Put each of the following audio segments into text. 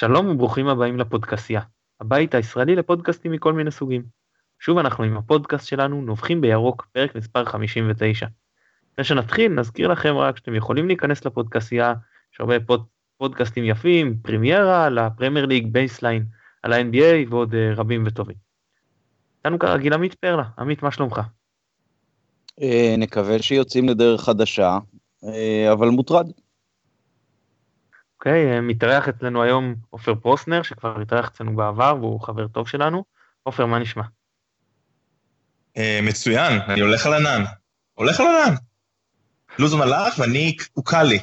שלום וברוכים הבאים לפודקאסיה, הבית הישראלי לפודקאסטים מכל מיני סוגים. שוב אנחנו עם הפודקאסט שלנו, נובחים בירוק, פרק מספר 59. לפני שנתחיל, נזכיר לכם רק שאתם יכולים להיכנס לפודקאסיה, יש הרבה פוד, פודקאסטים יפים, פרימיירה, על הפרמייר ליג, בייסליין, על ה-NBA ועוד uh, רבים וטובים. איתנו כרגיל עמית פרלה, עמית, מה שלומך? אה, נקווה שיוצאים לדרך חדשה, אה, אבל מוטרד. אוקיי, okay, מתארח אצלנו היום עופר פרוסנר, שכבר התארח אצלנו בעבר והוא חבר טוב שלנו. עופר, מה נשמע? Uh, מצוין, אני הולך על ענן. הולך על ענן. לוזון הלך ואני, הוא קל לי.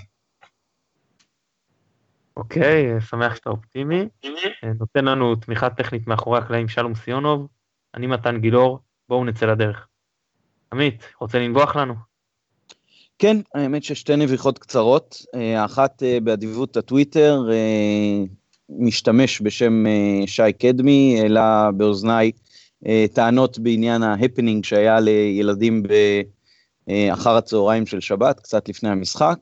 אוקיי, שמח שאתה אופטימי. נותן לנו תמיכה טכנית מאחורי הקלעים שלום סיונוב, אני מתן גילאור, בואו נצא לדרך. עמית, רוצה לנבוח לנו? כן, האמת ששתי נביחות קצרות, אה, אחת אה, באדיבות הטוויטר, אה, משתמש בשם שי קדמי, העלה באוזניי טענות בעניין ההפנינג שהיה לילדים באחר הצהריים של שבת, קצת לפני המשחק.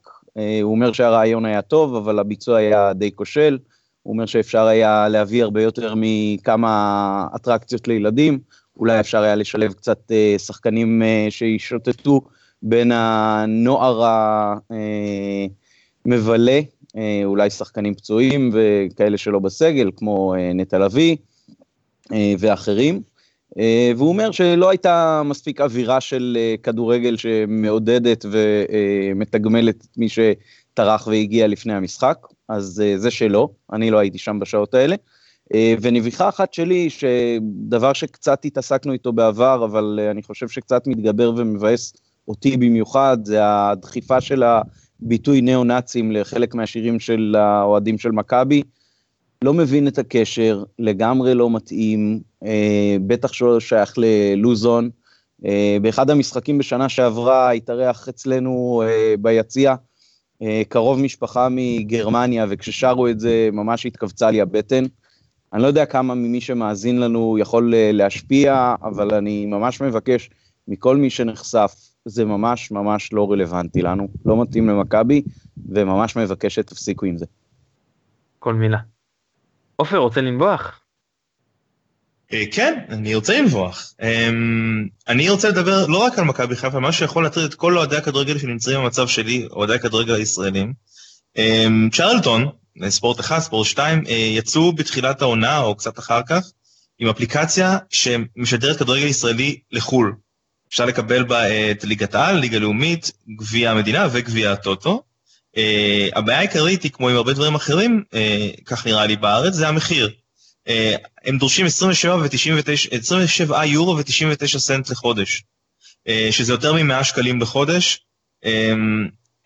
הוא אומר שהרעיון היה טוב, אבל הביצוע היה די כושל. הוא אומר שאפשר היה להביא הרבה יותר מכמה אטרקציות לילדים, אולי אפשר היה לשלב קצת שחקנים שישוטטו בין הנוער המבלה, אה, אולי שחקנים פצועים וכאלה שלא בסגל, כמו אה, נטע לביא אה, ואחרים. והוא אומר שלא הייתה מספיק אווירה של כדורגל שמעודדת ומתגמלת את מי שטרח והגיע לפני המשחק, אז זה שלא, אני לא הייתי שם בשעות האלה. ונביכה אחת שלי, שדבר שקצת התעסקנו איתו בעבר, אבל אני חושב שקצת מתגבר ומבאס אותי במיוחד, זה הדחיפה של הביטוי ניאו-נאצים לחלק מהשירים של האוהדים של מכבי. לא מבין את הקשר, לגמרי לא מתאים, אה, בטח שלא שייך ללוזון. אה, באחד המשחקים בשנה שעברה התארח אצלנו אה, ביציע אה, קרוב משפחה מגרמניה, וכששרו את זה ממש התכווצה לי הבטן. אני לא יודע כמה ממי שמאזין לנו יכול אה, להשפיע, אבל אני ממש מבקש מכל מי שנחשף זה ממש ממש לא רלוונטי לנו, לא מתאים למכבי, וממש מבקש שתפסיקו עם זה. כל מילה. עופר, רוצה לנבוח? אה, כן, אני רוצה לנבוח. אמ, אני רוצה לדבר לא רק על מכבי חיפה, מה שיכול להטריד את כל אוהדי הכדורגל שנמצאים במצב שלי, אוהדי הכדורגל הישראלים. אמ, צ'רלטון, ספורט 1, ספורט 2, אה, יצאו בתחילת העונה, או קצת אחר כך, עם אפליקציה שמשדרת כדורגל ישראלי לחו"ל. אפשר לקבל בה את ליגת העל, ליגה לאומית, גביע המדינה וגביע הטוטו. Uh, הבעיה העיקרית היא, כמו עם הרבה דברים אחרים, uh, כך נראה לי בארץ, זה המחיר. Uh, הם דורשים 27, ו-99, 27 יורו ו-99 סנט לחודש, uh, שזה יותר מ-100 שקלים בחודש. Uh,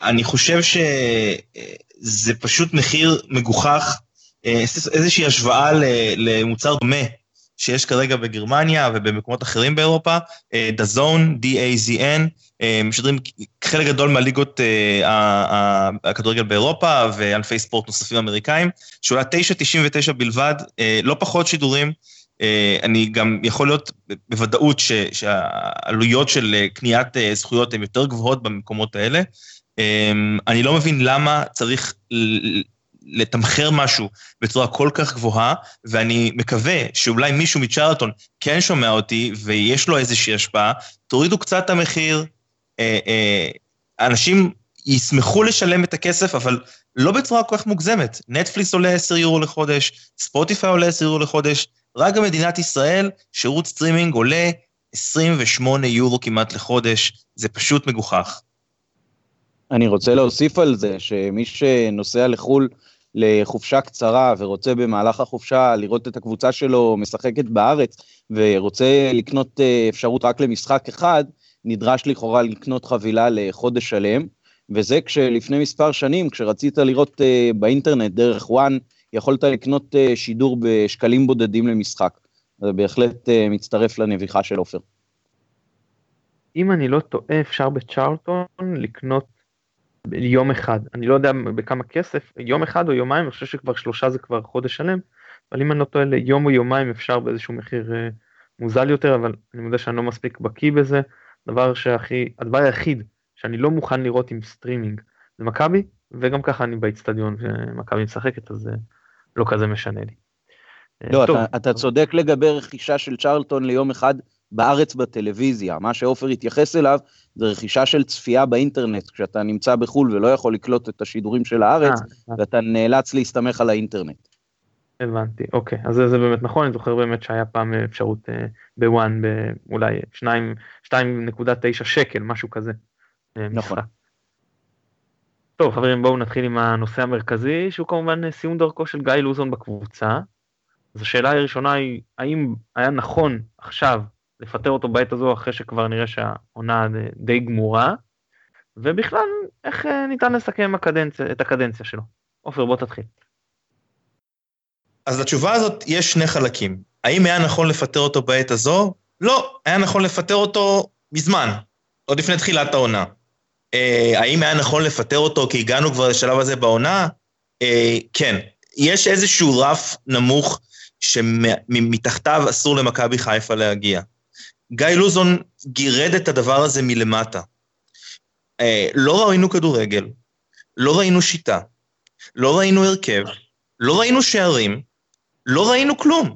אני חושב שזה פשוט מחיר מגוחך, uh, איזושהי השוואה למוצר דומה שיש כרגע בגרמניה ובמקומות אחרים באירופה, דזון, D-A-Z-N, משדרים חלק גדול מהליגות אה, הכדורגל באירופה וענפי ספורט נוספים אמריקאים, שעולה 9.99 בלבד, אה, לא פחות שידורים. אה, אני גם יכול להיות בוודאות ש, שהעלויות של קניית זכויות הן יותר גבוהות במקומות האלה. אני לא מבין למה צריך לתמחר משהו בצורה כל כך גבוהה, ואני מקווה שאולי מישהו מצ'רלטון כן שומע אותי ויש לו איזושהי השפעה, תורידו קצת את המחיר, אה, אה, אנשים ישמחו לשלם את הכסף, אבל לא בצורה כל כך מוגזמת. נטפליס עולה 10 יורו לחודש, ספוטיפיי עולה 10 יורו לחודש, רק במדינת ישראל שירות סטרימינג עולה 28 יורו כמעט לחודש, זה פשוט מגוחך. אני רוצה להוסיף על זה שמי שנוסע לחו"ל לחופשה קצרה ורוצה במהלך החופשה לראות את הקבוצה שלו משחקת בארץ ורוצה לקנות אה, אפשרות רק למשחק אחד, נדרש לכאורה לקנות חבילה לחודש שלם, וזה כשלפני מספר שנים, כשרצית לראות אה, באינטרנט דרך וואן, יכולת לקנות אה, שידור בשקלים בודדים למשחק. זה בהחלט מצטרף לנביחה של עופר. אם אני לא טועה, אפשר בצ'ארלטון לקנות יום אחד, אני לא יודע בכמה כסף, יום אחד או יומיים, אני חושב שכבר שלושה זה כבר חודש שלם, אבל אם אני לא טועה ליום או יומיים אפשר באיזשהו מחיר אה, מוזל יותר, אבל אני מודה שאני לא מספיק בקיא בזה, דבר שהכי, הדבר היחיד שאני לא מוכן לראות עם סטרימינג זה מכבי, וגם ככה אני באיצטדיון ומכבי משחקת, אז אה, לא כזה משנה לי. לא, אתה, אתה צודק לגבי רכישה של צ'רלטון ליום אחד בארץ בטלוויזיה. מה שעופר התייחס אליו זה רכישה של צפייה באינטרנט, כשאתה נמצא בחו"ל ולא יכול לקלוט את השידורים של הארץ, 아, ואתה נאלץ להסתמך על האינטרנט. הבנתי, אוקיי, אז זה, זה באמת נכון, אני זוכר באמת שהיה פעם אפשרות אה, בוואן באולי 2.9 שקל, משהו כזה. אה, נכון. משחק. טוב חברים בואו נתחיל עם הנושא המרכזי שהוא כמובן סיום דרכו של גיא לוזון בקבוצה. אז השאלה הראשונה היא האם היה נכון עכשיו לפטר אותו בעת הזו אחרי שכבר נראה שהעונה די גמורה ובכלל איך אה, ניתן לסכם הקדנציה, את הקדנציה שלו. עופר בוא תתחיל. אז לתשובה הזאת יש שני חלקים. האם היה נכון לפטר אותו בעת הזו? לא, היה נכון לפטר אותו מזמן, עוד לפני תחילת העונה. אה, האם היה נכון לפטר אותו כי הגענו כבר לשלב הזה בעונה? אה, כן. יש איזשהו רף נמוך שמתחתיו אסור למכבי חיפה להגיע. גיא לוזון גירד את הדבר הזה מלמטה. אה, לא ראינו כדורגל, לא ראינו שיטה, לא ראינו הרכב, לא ראינו שערים, לא ראינו כלום.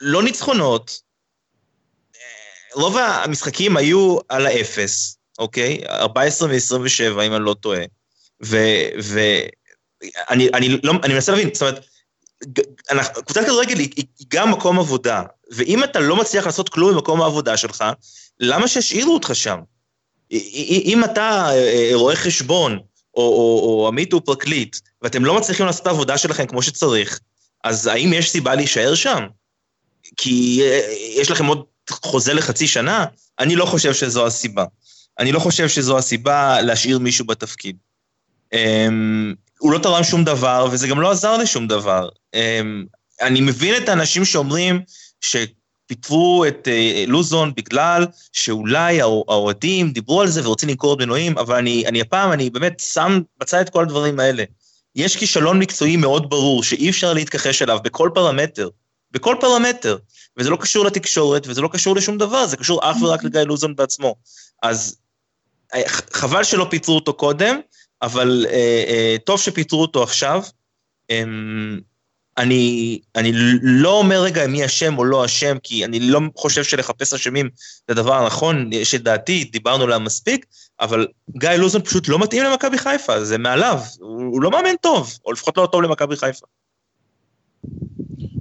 לא ניצחונות. אה, רוב המשחקים היו על האפס, אוקיי? 14 ו-27, אם אני לא טועה. ואני לא, מנסה להבין, זאת אומרת, קבוצת כדורגל היא, היא גם מקום עבודה, ואם אתה לא מצליח לעשות כלום במקום העבודה שלך, למה שישאירו אותך שם? אם אתה אה, רואה חשבון, או, או, או עמית הוא פרקליט, ואתם לא מצליחים לעשות את העבודה שלכם כמו שצריך, אז האם יש סיבה להישאר שם? כי אה, יש לכם עוד חוזה לחצי שנה? אני לא חושב שזו הסיבה. אני לא חושב שזו הסיבה להשאיר מישהו בתפקיד. אמ, הוא לא תרם שום דבר, וזה גם לא עזר לשום דבר. אמ, אני מבין את האנשים שאומרים שפיטרו את אה, לוזון בגלל שאולי האוהדים דיברו על זה ורוצים למכור את מנועים, אבל אני, אני הפעם, אני באמת שם בצד את כל הדברים האלה. יש כישלון מקצועי מאוד ברור שאי אפשר להתכחש אליו בכל פרמטר, בכל פרמטר, וזה לא קשור לתקשורת וזה לא קשור לשום דבר, זה קשור אך ורק לגיא לוזון בעצמו. אז אה, חבל שלא פיטרו אותו קודם, אבל אה, אה, טוב שפיטרו אותו עכשיו. אה, אני, אני לא אומר רגע מי אשם או לא אשם, כי אני לא חושב שלחפש אשמים זה הדבר הנכון, יש את דעתי, דיברנו עליה מספיק, אבל גיא לוזון פשוט לא מתאים למכבי חיפה, זה מעליו, הוא, הוא לא מאמן טוב, או לפחות לא טוב למכבי חיפה.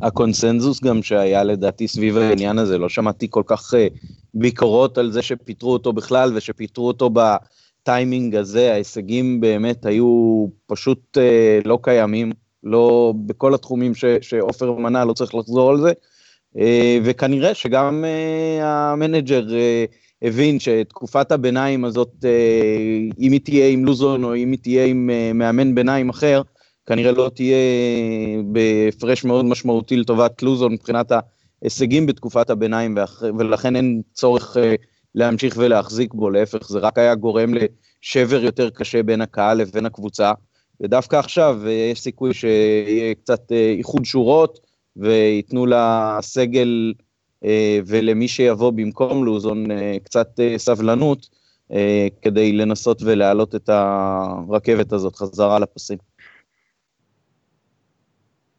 הקונסנזוס גם שהיה לדעתי סביב העניין הזה, לא שמעתי כל כך uh, ביקורות על זה שפיטרו אותו בכלל ושפיטרו אותו בטיימינג הזה, ההישגים באמת היו פשוט uh, לא קיימים, לא בכל התחומים שעופר מנה, לא צריך לחזור על זה, uh, וכנראה שגם uh, המנג'ר uh, הבין שתקופת הביניים הזאת, אם היא תהיה עם לוזון או אם היא תהיה עם מאמן ביניים אחר, כנראה לא תהיה בהפרש מאוד משמעותי לטובת לוזון מבחינת ההישגים בתקופת הביניים, ולכן אין צורך אה, להמשיך ולהחזיק בו, להפך, זה רק היה גורם לשבר יותר קשה בין הקהל לבין הקבוצה, ודווקא עכשיו אה, יש סיכוי שיהיה קצת אה, איחוד שורות, וייתנו לסגל ולמי שיבוא במקום לוזון קצת סבלנות, כדי לנסות ולהעלות את הרכבת הזאת חזרה לפסים.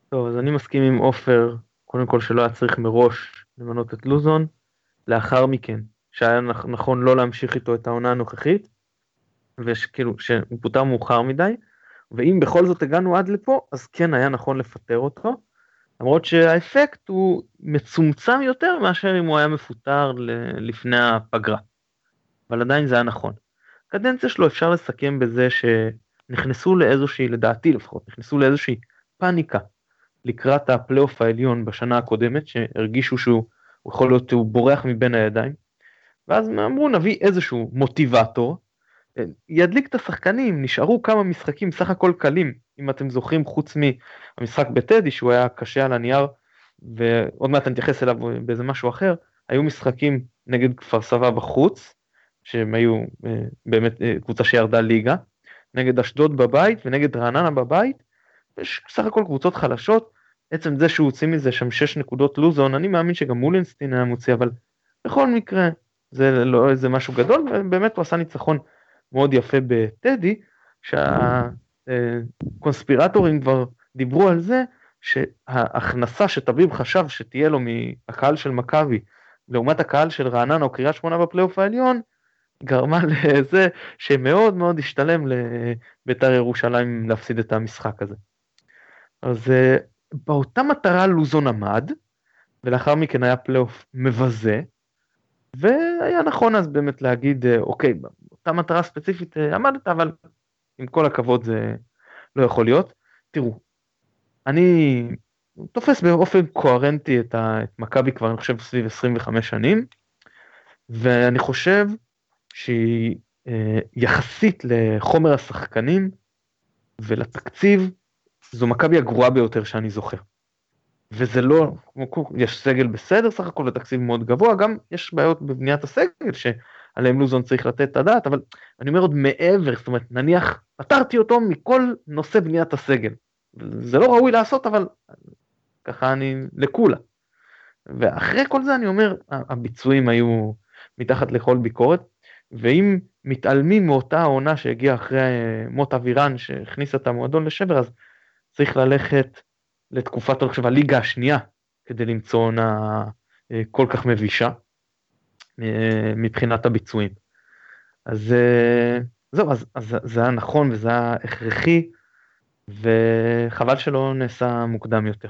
טוב, אז אני מסכים עם עופר, קודם כל שלא היה צריך מראש למנות את לוזון, לאחר מכן, שהיה נכון לא להמשיך איתו את העונה הנוכחית, וכאילו, שהוא פוטר מאוחר מדי, ואם בכל זאת הגענו עד לפה, אז כן היה נכון לפטר אותו, למרות שהאפקט הוא מצומצם יותר מאשר אם הוא היה מפוטר לפני הפגרה. אבל עדיין זה היה נכון. קדנציה שלו אפשר לסכם בזה שנכנסו לאיזושהי, לדעתי לפחות, נכנסו לאיזושהי פאניקה לקראת הפלייאוף העליון בשנה הקודמת, שהרגישו שהוא יכול להיות, הוא בורח מבין הידיים, ואז אמרו נביא איזשהו מוטיבטור, ידליק את השחקנים, נשארו כמה משחקים סך הכל קלים, אם אתם זוכרים, חוץ מהמשחק בטדי שהוא היה קשה על הנייר, ועוד מעט אני אתייחס אליו באיזה משהו אחר, היו משחקים נגד כפר סבא בחוץ, שהם היו אה, באמת אה, קבוצה שירדה ליגה, נגד אשדוד בבית ונגד רעננה בבית, יש סך הכל קבוצות חלשות, עצם זה שהוא הוציא מזה שם 6 נקודות לוזון, אני מאמין שגם מולינסטין היה מוציא, אבל בכל מקרה זה לא איזה משהו גדול, ובאמת הוא עשה ניצחון מאוד יפה בטדי, שהקונספירטורים כבר דיברו על זה שההכנסה שטביב חשב שתהיה לו מהקהל של מכבי לעומת הקהל של רעננה או קריית שמונה בפלייאוף העליון, גרמה לזה שמאוד מאוד השתלם לבית"ר ירושלים להפסיד את המשחק הזה. אז אה, באותה מטרה לוזון עמד, ולאחר מכן היה פלייאוף מבזה, והיה נכון אז באמת להגיד, אה, אוקיי, באותה מטרה ספציפית אה, עמדת, אבל עם כל הכבוד זה לא יכול להיות. תראו, אני תופס באופן קוהרנטי את, את מכבי כבר, אני חושב, סביב 25 שנים, ואני חושב שהיא אה, יחסית לחומר השחקנים ולתקציב, זו מכבי הגרועה ביותר שאני זוכר. וזה לא, יש סגל בסדר סך הכל ותקציב מאוד גבוה, גם יש בעיות בבניית הסגל שעליהם לוזון צריך לתת את הדעת, אבל אני אומר עוד מעבר, זאת אומרת נניח פתרתי אותו מכל נושא בניית הסגל. זה לא ראוי לעשות אבל ככה אני לקולה. ואחרי כל זה אני אומר הביצועים היו מתחת לכל ביקורת ואם מתעלמים מאותה העונה שהגיעה אחרי אה, מות אבירן שהכניסה את המועדון לשבר אז צריך ללכת לתקופת אני חושב הליגה השנייה כדי למצוא עונה אה, כל כך מבישה מבחינת הביצועים. אז זהו, אז, אז זה היה נכון וזה היה הכרחי וחבל שלא נעשה מוקדם יותר.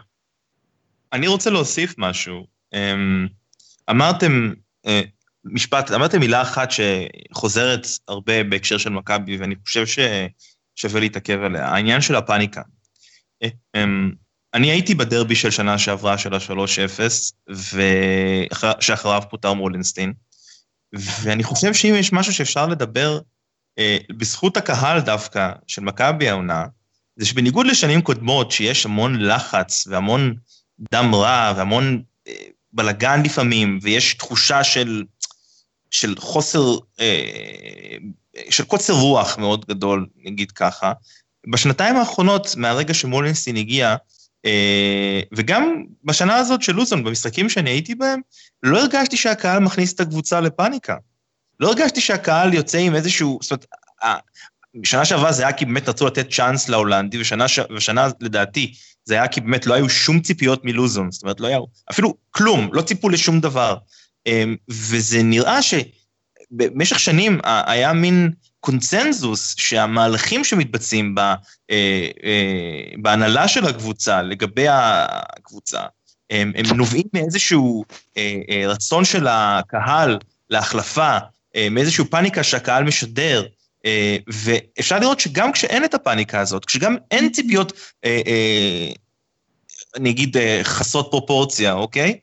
אני רוצה להוסיף משהו. אמ, אמרתם משפט, אמרתם מילה אחת שחוזרת הרבה בהקשר של מכבי, ואני חושב ששווה להתעכב עליה, העניין של הפאניקה. אני הייתי בדרבי של שנה שעברה של ה-3-0, שאחריו פוטר מולנסטין, ואני חושב שאם יש משהו שאפשר לדבר אה, בזכות הקהל דווקא של מכבי העונה, זה שבניגוד לשנים קודמות, שיש המון לחץ והמון דם רע והמון אה, בלגן לפעמים, ויש תחושה של של חוסר, אה, של קוצר רוח מאוד גדול, נגיד ככה. בשנתיים האחרונות, מהרגע שמולינסטין הגיע, וגם בשנה הזאת של לוזון, במשחקים שאני הייתי בהם, לא הרגשתי שהקהל מכניס את הקבוצה לפאניקה. לא הרגשתי שהקהל יוצא עם איזשהו, זאת אומרת, בשנה שעברה זה היה כי באמת רצו לתת צ'אנס להולנדי, ושנה, ושנה לדעתי זה היה כי באמת לא היו שום ציפיות מלוזון, זאת אומרת, לא היה, אפילו כלום, לא ציפו לשום דבר. אמ, וזה נראה שבמשך שנים היה מין קונצנזוס שהמהלכים שמתבצעים בה, אה, אה, בהנהלה של הקבוצה, לגבי הקבוצה, הם, הם נובעים מאיזשהו אה, רצון של הקהל להחלפה, מאיזשהו פאניקה שהקהל משדר, ואפשר לראות שגם כשאין את הפאניקה הזאת, כשגם אין ציפיות, אני אגיד, חסרות פרופורציה, אוקיי?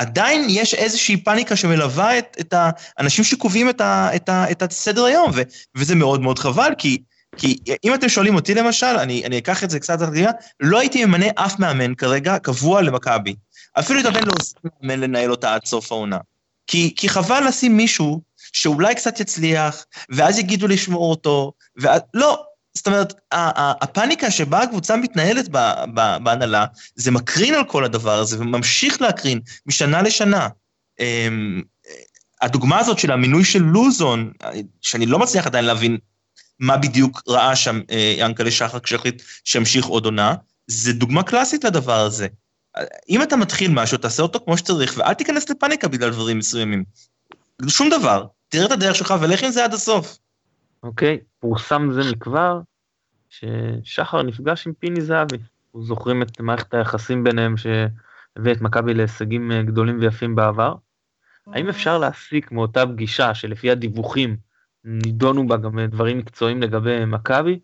עדיין יש איזושהי פאניקה שמלווה את, את האנשים שקובעים את, ה, את, ה, את הסדר היום, ו, וזה מאוד מאוד חבל, כי, כי אם אתם שואלים אותי למשל, אני, אני אקח את זה קצת לתגרימה, לא הייתי ממנה אף מאמן כרגע קבוע למכבי. אפילו את הבן לא עושה מאמן לנהל אותה עד סוף העונה. כי, כי חבל לשים מישהו שאולי קצת יצליח, ואז יגידו לשמור אותו, ואז, לא, זאת אומרת, הפאניקה שבה הקבוצה מתנהלת בהנהלה, זה מקרין על כל הדבר הזה וממשיך להקרין משנה לשנה. אמ, הדוגמה הזאת של המינוי של לוזון, שאני לא מצליח עדיין להבין מה בדיוק ראה שם אה, ינקלה שחר כשהחליט שימשיך עוד עונה, זה דוגמה קלאסית לדבר הזה. אם אתה מתחיל משהו, תעשה אותו כמו שצריך, ואל תיכנס לפאניקה בגלל דברים מסוימים. שום דבר, תראה את הדרך שלך ולך עם זה עד הסוף. אוקיי, פורסם זה מכבר ששחר נפגש עם פיני זהבי. אנחנו זוכרים את מערכת היחסים ביניהם שהביא את מכבי להישגים אה, גדולים ויפים בעבר. האם אפשר להסיק מאותה פגישה שלפי הדיווחים נידונו בה גם דברים מקצועיים לגבי מכבי,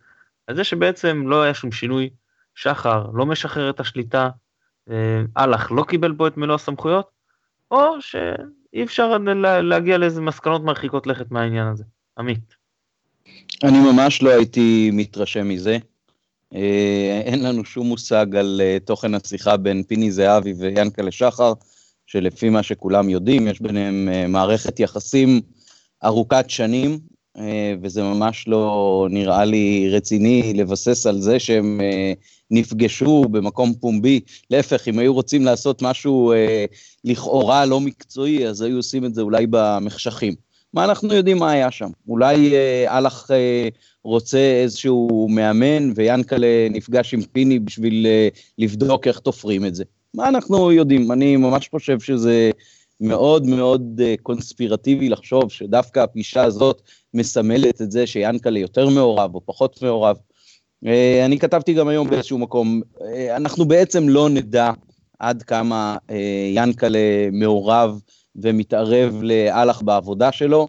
על זה שבעצם לא היה שום שינוי, שחר לא משחרר את השליטה, אהלך לא קיבל בו את מלוא הסמכויות, או שאי אפשר להגיע לאיזה מסקנות מרחיקות לכת מהעניין הזה. עמית. אני ממש לא הייתי מתרשם מזה. אה, אין לנו שום מושג על אה, תוכן השיחה בין פיני זהבי ויאנקלה שחר, שלפי מה שכולם יודעים, יש ביניהם אה, מערכת יחסים ארוכת שנים, וזה ממש לא נראה לי רציני לבסס על זה שהם נפגשו במקום פומבי. להפך, אם היו רוצים לעשות משהו לכאורה לא מקצועי, אז היו עושים את זה אולי במחשכים. מה אנחנו יודעים מה היה שם? אולי אהלך רוצה איזשהו מאמן ויאנקלה נפגש עם פיני בשביל לבדוק איך תופרים את זה. מה אנחנו יודעים? אני ממש חושב שזה מאוד מאוד קונספירטיבי לחשוב שדווקא הפגישה הזאת מסמלת את זה שיאנקלה יותר מעורב או פחות מעורב. אה, אני כתבתי גם היום באיזשהו מקום, אה, אנחנו בעצם לא נדע עד כמה אה, ינקלה מעורב ומתערב לאלח בעבודה שלו,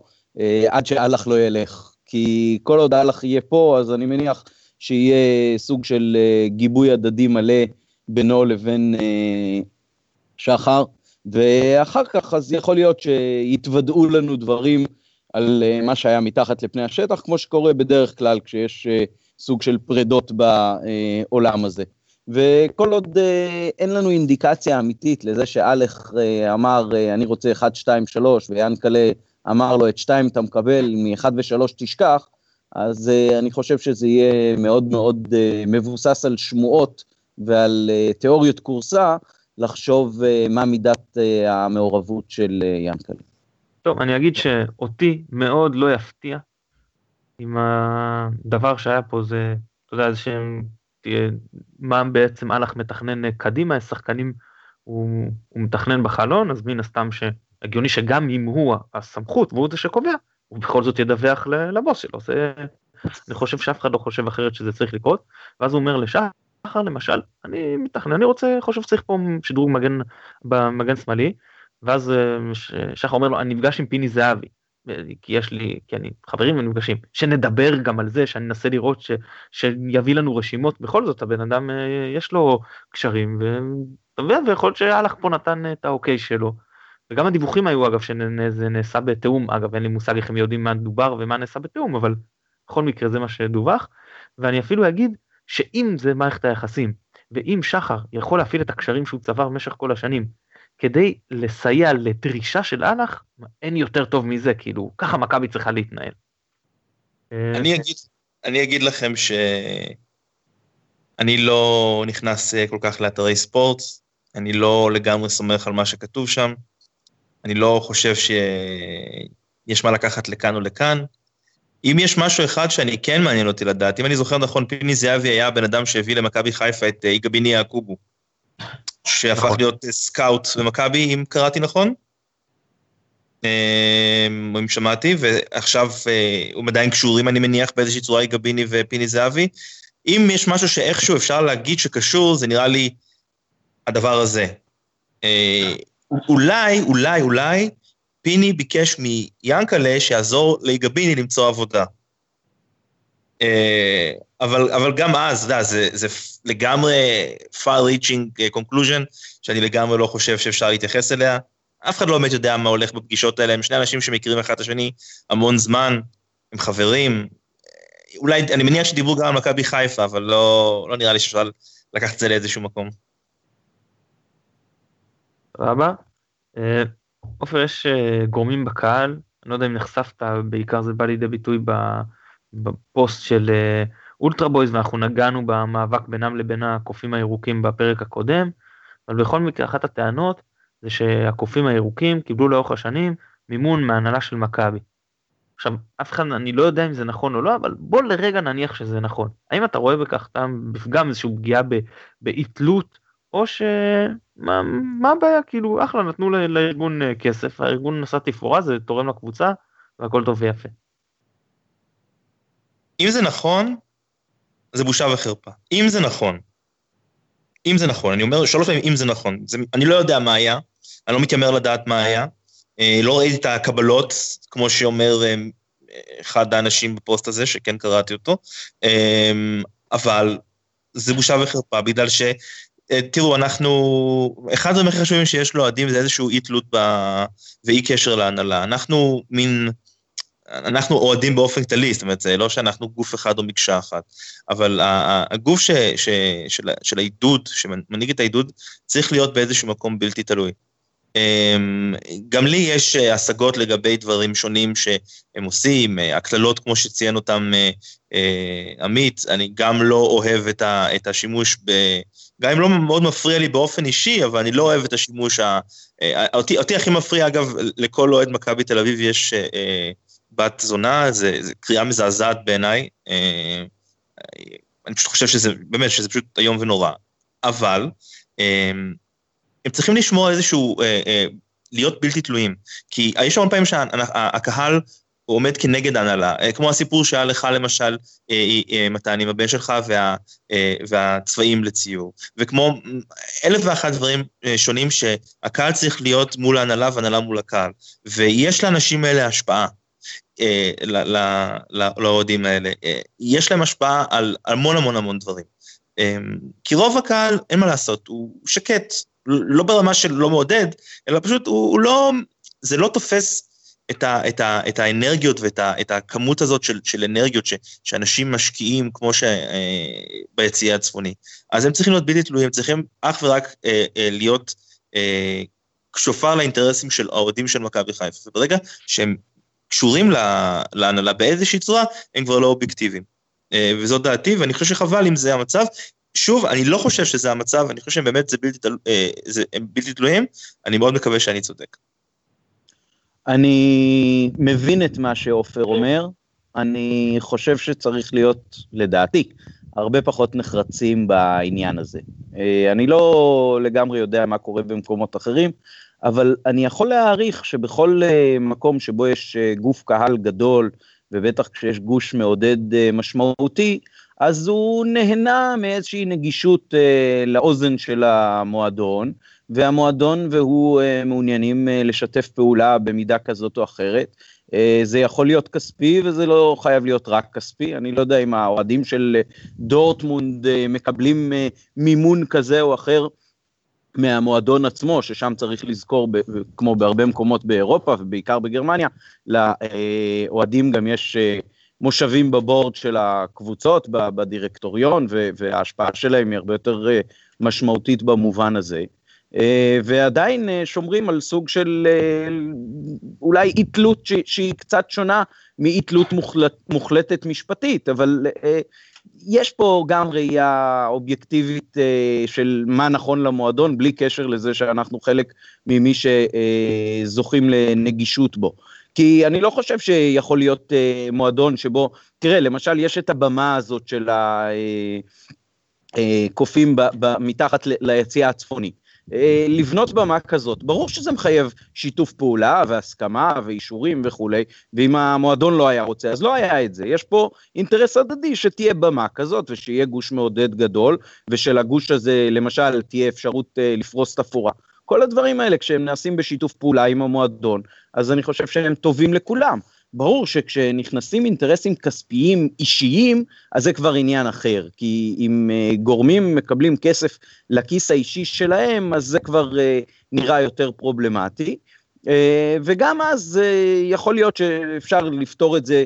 עד שאלח לא ילך. כי כל עוד אלח יהיה פה, אז אני מניח שיהיה סוג של גיבוי הדדי מלא בינו לבין שחר, ואחר כך אז יכול להיות שיתוודעו לנו דברים על מה שהיה מתחת לפני השטח, כמו שקורה בדרך כלל כשיש סוג של פרדות בעולם הזה. וכל עוד אה, אין לנו אינדיקציה אמיתית לזה שאלך אה, אמר, אה, אני רוצה 1, 2, 3, ויאנקלה אמר לו, את 2 אתה מקבל, מ-1 ו-3 תשכח, אז אני חושב שזה יהיה מאוד מאוד מבוסס על שמועות ועל תיאוריות קורסה, לחשוב מה מידת המעורבות של יאנקלה. טוב, אני אגיד שאותי מאוד לא יפתיע עם הדבר שהיה פה זה, אתה יודע, זה שהם, מה בעצם אהלך מתכנן קדימה, שחקנים הוא, הוא מתכנן בחלון, אז מן הסתם שהגיוני שגם אם הוא הסמכות והוא זה שקובע, הוא בכל זאת ידווח לבוס שלו, זה, אני חושב שאף אחד לא חושב אחרת שזה צריך לקרות, ואז הוא אומר לשחר למשל, אני מתכנן, אני רוצה, חושב שצריך פה שדרוג מגן במגן שמאלי, ואז אה, שחר אומר לו, אני נפגש עם פיני זהבי. כי יש לי, כי אני חברים ונפגשים, שנדבר גם על זה, שאני אנסה לראות ש, שיביא לנו רשימות, בכל זאת הבן אדם אה, יש לו קשרים, ויכול להיות שאלח פה נתן את האוקיי שלו. וגם הדיווחים היו אגב שזה נעשה בתיאום, אגב אין לי מושג איך הם יודעים מה דובר ומה נעשה בתיאום, אבל בכל מקרה זה מה שדווח, ואני אפילו אגיד שאם זה מערכת היחסים, ואם שחר יכול להפעיל את הקשרים שהוא צבר במשך כל השנים, כדי לסייע לדרישה של אנח, אין יותר טוב מזה, כאילו, ככה מכבי צריכה להתנהל. אני אגיד, אני אגיד לכם שאני לא נכנס אה, כל כך לאתרי ספורט, אני לא לגמרי סומך על מה שכתוב שם, אני לא חושב שיש מה לקחת לכאן או לכאן. אם יש משהו אחד שאני כן מעניין אותי לדעת, אם אני זוכר נכון, פיני זהבי היה הבן אדם שהביא למכבי חיפה את אה, יגביני יעקובו. שהפך נכון. להיות סקאוט במכבי, אם קראתי נכון. אמ, אם שמעתי, ועכשיו אה, הם עדיין קשורים, אני מניח, באיזושהי צורה יגביני ופיני זהבי. אם יש משהו שאיכשהו אפשר להגיד שקשור, זה נראה לי הדבר הזה. אה, אולי, אולי, אולי, פיני ביקש מיאנקלה שיעזור ליגביני למצוא עבודה. אה, אבל, אבל גם אז, אתה יודע, זה, זה לגמרי far-reaching אה, conclusion, שאני לגמרי לא חושב שאפשר להתייחס אליה. אף אחד לא באמת יודע מה הולך בפגישות האלה, הם שני אנשים שמכירים אחד את השני המון זמן, הם חברים. אה, אולי, אני מניח שדיברו גם על מכבי חיפה, אבל לא, לא נראה לי שאפשר לקחת את זה לאיזשהו מקום. רבה. עופר, יש גורמים בקהל, אני לא יודע אם נחשפת, בעיקר זה בא לידי ביטוי ב... בפוסט של אה, אולטרה בויז ואנחנו נגענו במאבק בינם לבין הקופים הירוקים בפרק הקודם, אבל בכל מקרה אחת הטענות זה שהקופים הירוקים קיבלו לאורך השנים מימון מהנהלה של מכבי. עכשיו אף אחד אני לא יודע אם זה נכון או לא אבל בוא לרגע נניח שזה נכון האם אתה רואה בכך טעם גם איזושהי פגיעה באי תלות או שמה מה הבעיה כאילו אחלה נתנו לארגון אה, כסף הארגון נסע תפאורה זה תורם לקבוצה והכל טוב ויפה. אם זה נכון, זה בושה וחרפה. אם זה נכון, אם זה נכון, אני אומר שלוש פעמים אם זה נכון, זה, אני לא יודע מה היה, אני לא מתיימר לדעת מה היה, אה, לא ראיתי את הקבלות, כמו שאומר אה, אחד האנשים בפוסט הזה, שכן קראתי אותו, אה, אבל זה בושה וחרפה, בגלל ש... אה, תראו, אנחנו, אחד הדברים הכי חשובים שיש לאוהדים זה איזשהו אי תלות ב... ואי קשר להנהלה. אנחנו מין... אנחנו אוהדים באופן כללי, זאת אומרת, זה לא שאנחנו גוף אחד או מקשה אחת, אבל הגוף ש, ש, של, של העידוד, שמנהיג את העידוד, צריך להיות באיזשהו מקום בלתי תלוי. אמ, גם לי יש השגות לגבי דברים שונים שהם עושים, הקללות כמו שציין אותם אה, עמית, אני גם לא אוהב את השימוש גם אם לא מאוד מפריע לי באופן אישי, אבל אני לא אוהב את השימוש ה... אה, אותי, אותי הכי מפריע, אגב, לכל אוהד מכבי תל אביב יש אה, בת זונה, זה, זה קריאה מזעזעת בעיניי. אה, אני פשוט חושב שזה, באמת, שזה פשוט איום ונורא. אבל, אה, הם צריכים לשמור איזשהו, אה, אה, להיות בלתי תלויים. כי יש המון פעמים שהקהל עומד כנגד ההנהלה, אה, כמו הסיפור שהיה לך למשל, אה, אה, מתן, עם הבן שלך וה, והצבעים לציור, וכמו אלף ואחת דברים שונים שהקהל צריך להיות מול ההנהלה והנהלה מול הקהל, ויש לאנשים האלה השפעה. לאוהדים האלה. יש להם השפעה על המון המון המון דברים. כי רוב הקהל, אין מה לעשות, הוא שקט, לא ברמה של לא מעודד, אלא פשוט הוא, הוא לא, זה לא תופס את, ה, את, ה, את האנרגיות ואת ה, את הכמות הזאת של, של אנרגיות ש, שאנשים משקיעים כמו שביציע אה, הצפוני. אז הם צריכים להיות בלתי תלויים, צריכים אך ורק אה, אה, להיות אה, שופר לאינטרסים של האוהדים של מכבי חיפה. וברגע שהם קשורים להנהלה באיזושהי צורה, הם כבר לא אובייקטיביים. אה, וזאת דעתי, ואני חושב שחבל אם זה המצב. שוב, אני לא חושב שזה המצב, אני חושב שהם באמת זה בלתי, אה, זה, בלתי תלויים, אני מאוד מקווה שאני צודק. אני מבין את מה שעופר אומר, אני חושב שצריך להיות, לדעתי, הרבה פחות נחרצים בעניין הזה. אה, אני לא לגמרי יודע מה קורה במקומות אחרים, אבל אני יכול להעריך שבכל אה, מקום שבו יש אה, גוף קהל גדול, ובטח כשיש גוש מעודד משמעותי, אז הוא נהנה מאיזושהי נגישות לאוזן של המועדון, והמועדון והוא אה, מעוניינים אה, לשתף פעולה במידה כזאת או אחרת. אה, זה יכול להיות כספי וזה לא חייב להיות רק כספי, אני לא יודע אם האוהדים של דורטמונד מקבלים מימון כזה או אחר מהמועדון עצמו, ששם צריך לזכור, כמו בהרבה מקומות באירופה ובעיקר בגרמניה, לאוהדים גם יש מושבים בבורד של הקבוצות, בדירקטוריון, וההשפעה שלהם היא הרבה יותר משמעותית במובן הזה. אה, ועדיין אה, שומרים על סוג של אה, אולי אי תלות שהיא קצת שונה מאי תלות מוחלט, מוחלטת משפטית, אבל יש פה גם ראייה אובייקטיבית של מה נכון למועדון, בלי קשר לזה שאנחנו חלק ממי שזוכים לנגישות בו. כי אני לא חושב שיכול להיות מועדון שבו, תראה, למשל יש את הבמה הזאת של הקופים מתחת ליציאה הצפוני. אה, לבנות במה כזאת. ברור שזה מחייב שיתוף פעולה והסכמה ואישורים וכולי, ואם המועדון לא היה רוצה, אז לא היה את זה. יש פה אינטרס הדדי שתהיה במה כזאת ושיהיה גוש מעודד גדול, ושלגוש הזה למשל תהיה אפשרות אה, לפרוס תפאורה. כל הדברים האלה, כשהם נעשים בשיתוף פעולה עם המועדון, אז אני חושב שהם טובים לכולם. ברור שכשנכנסים אינטרסים כספיים אישיים, אז זה כבר עניין אחר, כי אם uh, גורמים מקבלים כסף לכיס האישי שלהם, אז זה כבר uh, נראה יותר פרובלמטי. Uh, וגם אז uh, יכול להיות שאפשר לפתור את זה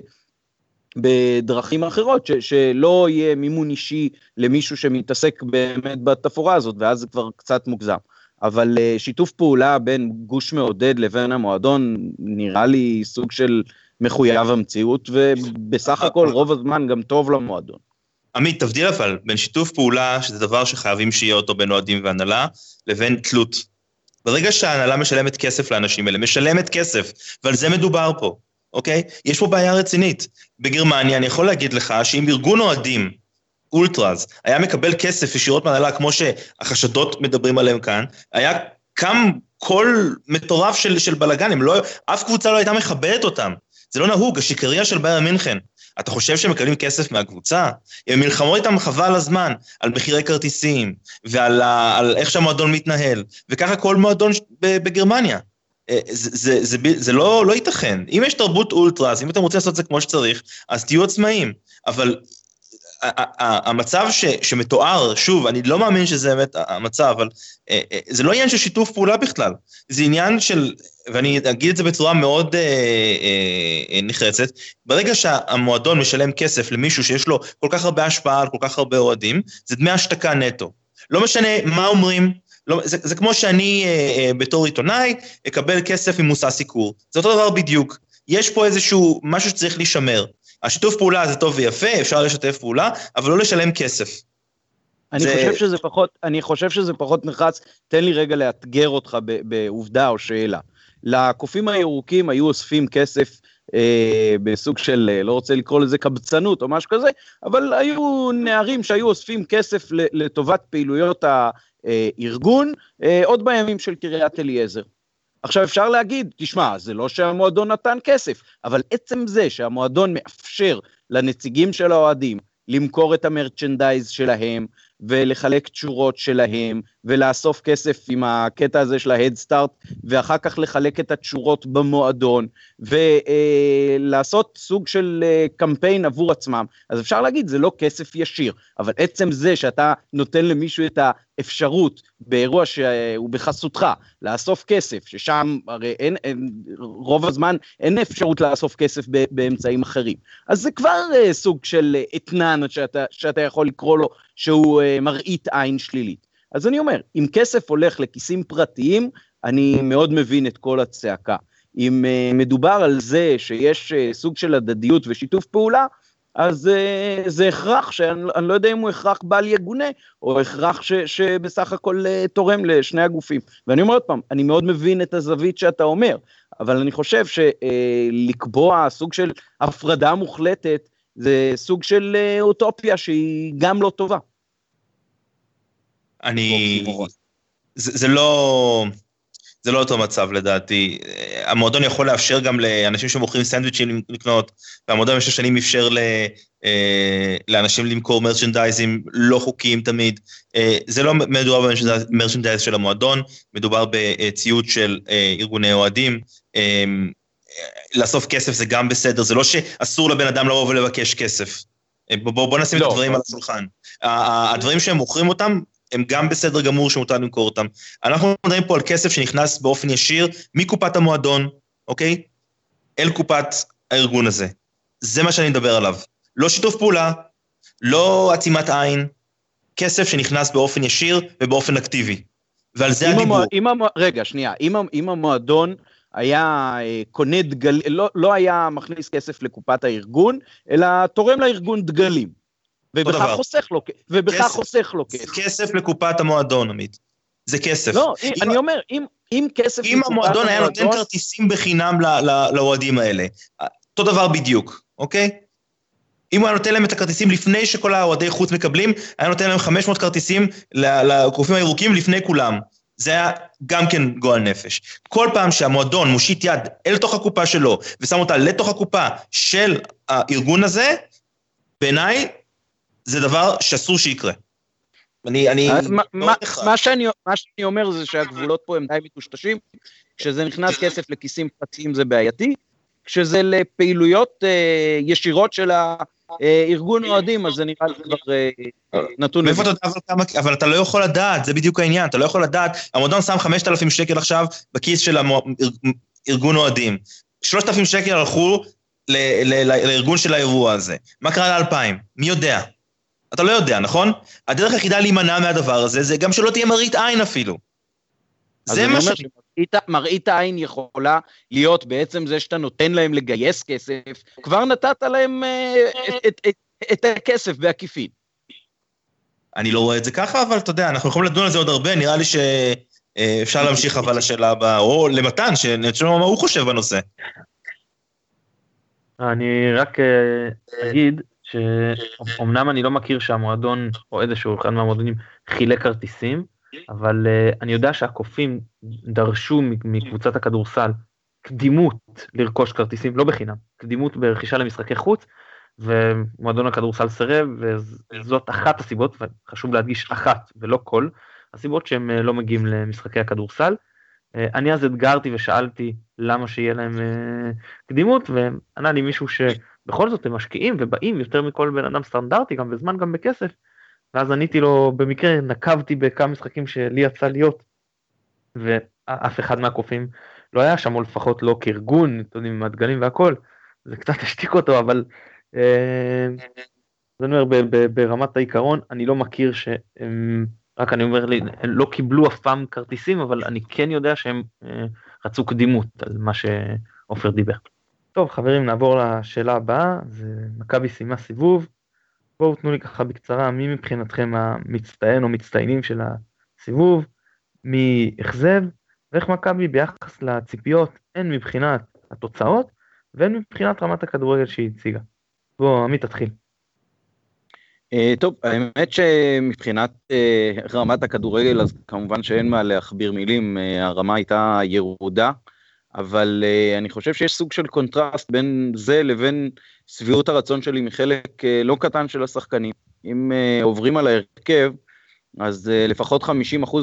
בדרכים אחרות, ש, שלא יהיה מימון אישי למישהו שמתעסק באמת בתפאורה הזאת, ואז זה כבר קצת מוגזם. אבל uh, שיתוף פעולה בין גוש מעודד לבין המועדון נראה לי סוג של מחויב המציאות, ובסך הכל רוב הזמן גם טוב למועדון. עמית, תבדיל אבל בין שיתוף פעולה, שזה דבר שחייבים שיהיה אותו בין אוהדים והנהלה, לבין תלות. ברגע שההנהלה משלמת כסף לאנשים האלה, משלמת כסף, ועל זה מדובר פה, אוקיי? יש פה בעיה רצינית. בגרמניה, אני יכול להגיד לך שאם ארגון אוהדים, אולטראז, היה מקבל כסף ישירות מהנהלה, כמו שהחשדות מדברים עליהם כאן, היה קם קול מטורף של, של בלאגן, לא, אף קבוצה לא הייתה מכבדת אותם. זה לא נהוג, השקריה של בייר מינכן. אתה חושב שהם מקבלים כסף מהקבוצה? הם מלחמות איתם חבל הזמן, על מחירי כרטיסים, ועל ה, על איך שהמועדון מתנהל, וככה כל מועדון בגרמניה. אה, זה, זה, זה, זה, לא, לא ייתכן. אם יש תרבות אולטרס, אם אתם רוצים לעשות את זה כמו שצריך, אז תהיו עצמאים. אבל המצב ש, שמתואר, שוב, אני לא מאמין שזה באמת המצב, אבל אה, אה, זה לא עניין של שיתוף פעולה בכלל, זה עניין של, ואני אגיד את זה בצורה מאוד אה, אה, נחרצת, ברגע שהמועדון משלם כסף למישהו שיש לו כל כך הרבה השפעה על כל כך הרבה אוהדים, זה דמי השתקה נטו. לא משנה מה אומרים, לא, זה, זה כמו שאני אה, אה, בתור עיתונאי אקבל כסף ממושא סיקור, זה אותו דבר בדיוק. יש פה איזשהו משהו שצריך להישמר. השיתוף פעולה זה טוב ויפה, אפשר לשתף פעולה, אבל לא לשלם כסף. אני זה... חושב שזה פחות, אני חושב שזה פחות נחרץ, תן לי רגע לאתגר אותך בעובדה או שאלה. לקופים הירוקים היו אוספים כסף אה, בסוג של, אה, לא רוצה לקרוא לזה קבצנות או משהו כזה, אבל היו נערים שהיו אוספים כסף לטובת פעילויות הארגון, אה, עוד בימים של קריית אליעזר. עכשיו אפשר להגיד, תשמע, זה לא שהמועדון נתן כסף, אבל עצם זה שהמועדון מאפשר לנציגים של האוהדים למכור את המרצ'נדייז שלהם, ולחלק תשורות שלהם, ולאסוף כסף עם הקטע הזה של ההדסטארט, ואחר כך לחלק את התשורות במועדון, ולעשות סוג של אה, קמפיין עבור עצמם. אז אפשר להגיד, זה לא כסף ישיר, אבל עצם זה שאתה נותן למישהו את האפשרות באירוע שהוא בחסותך, לאסוף כסף, ששם הרי אין, אין רוב הזמן אין אפשרות לאסוף כסף באמצעים אחרים. אז זה כבר אה, סוג של אתנן שאתה, שאתה יכול לקרוא לו שהוא אה, מראית עין שלילית. אז אני אומר, אם כסף הולך לכיסים פרטיים, אני מאוד מבין את כל הצעקה. אם uh, מדובר על זה שיש uh, סוג של הדדיות ושיתוף פעולה, אז uh, זה הכרח, שאני לא יודע אם הוא הכרח בל יגונה, או הכרח ש, שבסך הכל uh, תורם לשני הגופים. ואני אומר עוד פעם, אני מאוד מבין את הזווית שאתה אומר, אבל אני חושב שלקבוע uh, סוג של הפרדה מוחלטת, זה סוג של uh, אוטופיה שהיא גם לא טובה. אני... זה, זה לא... זה לא אותו מצב לדעתי. המועדון יכול לאפשר גם לאנשים שמוכרים סנדוויצ'ים לקנות, והמועדון במשך שנים אפשר ל, אה, לאנשים למכור מרצ'נדייזים לא חוקיים תמיד. אה, זה לא מדובר במרצ'נדייז של המועדון, מדובר בציוד של אה, ארגוני אוהדים. אה, לאסוף כסף זה גם בסדר, זה לא שאסור לבן אדם לבוא ולבקש כסף. אה, בוא, בוא נשים לא. את הדברים על השולחן. הדברים שהם מוכרים אותם, הם גם בסדר גמור שמותר למכור אותם. אנחנו מדברים פה על כסף שנכנס באופן ישיר מקופת המועדון, אוקיי? אל קופת הארגון הזה. זה מה שאני מדבר עליו. לא שיתוף פעולה, לא עצימת עין, כסף שנכנס באופן ישיר ובאופן אקטיבי. ועל זה הדיבור. המוע... אם המוע... רגע, שנייה, אם, אם המועדון היה אה, קונה דגל... לא, לא היה מכניס כסף לקופת הארגון, אלא תורם לארגון דגלים. ובכך חוסך לו, ובכך חוסך לו כסף. כסף לקופת המועדון, עמית. זה כסף. לא, אם, אני אומר, אם, אם כסף... אם המועדון היה נותן כרטיסים בחינם לאוהדים האלה, אותו דבר בדיוק, אוקיי? אם הוא היה נותן להם את הכרטיסים לפני שכל האוהדי חוץ מקבלים, היה נותן להם 500 כרטיסים לקופים הירוקים לפני כולם. זה היה גם כן גועל נפש. כל פעם שהמועדון מושיט יד אל תוך הקופה שלו ושם אותה לתוך הקופה של הארגון הזה, בעיניי זה דבר שאסור שיקרה. אני, אני... מה, מה, מה, שאני, מה שאני אומר זה שהגבולות פה הם די מטושטשים, כשזה נכנס כסף לכיסים פרטיים זה בעייתי, כשזה לפעילויות אה, ישירות של הארגון אוהדים, אז זה נראה לי כבר אה, נתון... מאיפה אתה יודע, אבל אתה לא יכול לדעת, זה בדיוק העניין, אתה לא יכול לדעת, המועדון שם 5,000 שקל עכשיו בכיס של ארגון אוהדים. 3,000 שקל הלכו לארגון של האירוע הזה. מה קרה לאלפיים? מי יודע? אתה לא יודע, נכון? הדרך היחידה להימנע מהדבר הזה, זה גם שלא תהיה מראית עין אפילו. זה מה ש... מראית העין יכולה להיות בעצם זה שאתה נותן להם לגייס כסף, כבר נתת להם אה, את, את, את, את הכסף בעקיפין. אני לא רואה את זה ככה, אבל אתה יודע, אנחנו יכולים לדון על זה עוד הרבה, נראה לי שאפשר להמשיך אבל לשאלה הבאה, או למתן, שנשמע מה הוא חושב בנושא. אני רק אה, אגיד שאומנם אני לא מכיר שהמועדון או איזשהו אחד מהמועדונים חילק כרטיסים, אבל uh, אני יודע שהקופים דרשו מקבוצת הכדורסל קדימות לרכוש כרטיסים, לא בחינם, קדימות ברכישה למשחקי חוץ, ומועדון הכדורסל סירב, וזאת אחת הסיבות, וחשוב להדגיש אחת ולא כל, הסיבות שהם uh, לא מגיעים למשחקי הכדורסל. Uh, אני אז אתגרתי ושאלתי למה שיהיה להם קדימות, וענה לי מישהו ש... בכל זאת הם משקיעים ובאים יותר מכל בן אדם סטנדרטי גם בזמן גם בכסף. ואז עניתי לו במקרה נקבתי בכמה משחקים שלי יצא להיות. ואף אחד מהקופים לא היה שם או לפחות לא כארגון אתם יודעים עם הדגלים והכל זה קצת השתיק אותו אבל. אה, אז אני אומר ברמת העיקרון אני לא מכיר שהם רק אני אומר לי הם לא קיבלו אף פעם כרטיסים אבל אני כן יודע שהם אה, רצו קדימות על מה שעופר דיבר. טוב חברים נעבור לשאלה הבאה, זה מכבי סיימה סיבוב, בואו תנו לי ככה בקצרה מי מבחינתכם המצטיין או מצטיינים של הסיבוב, מי אכזב, ואיך מכבי ביחס לציפיות, הן מבחינת התוצאות והן מבחינת רמת הכדורגל שהיא הציגה. בוא, עמית תתחיל. Uh, טוב, האמת שמבחינת uh, רמת הכדורגל, אז כמובן שאין מה להכביר מילים, uh, הרמה הייתה ירודה, אבל uh, אני חושב שיש סוג של קונטרסט בין זה לבין שביעות הרצון שלי מחלק uh, לא קטן של השחקנים. אם uh, עוברים על ההרכב, אז uh, לפחות 50%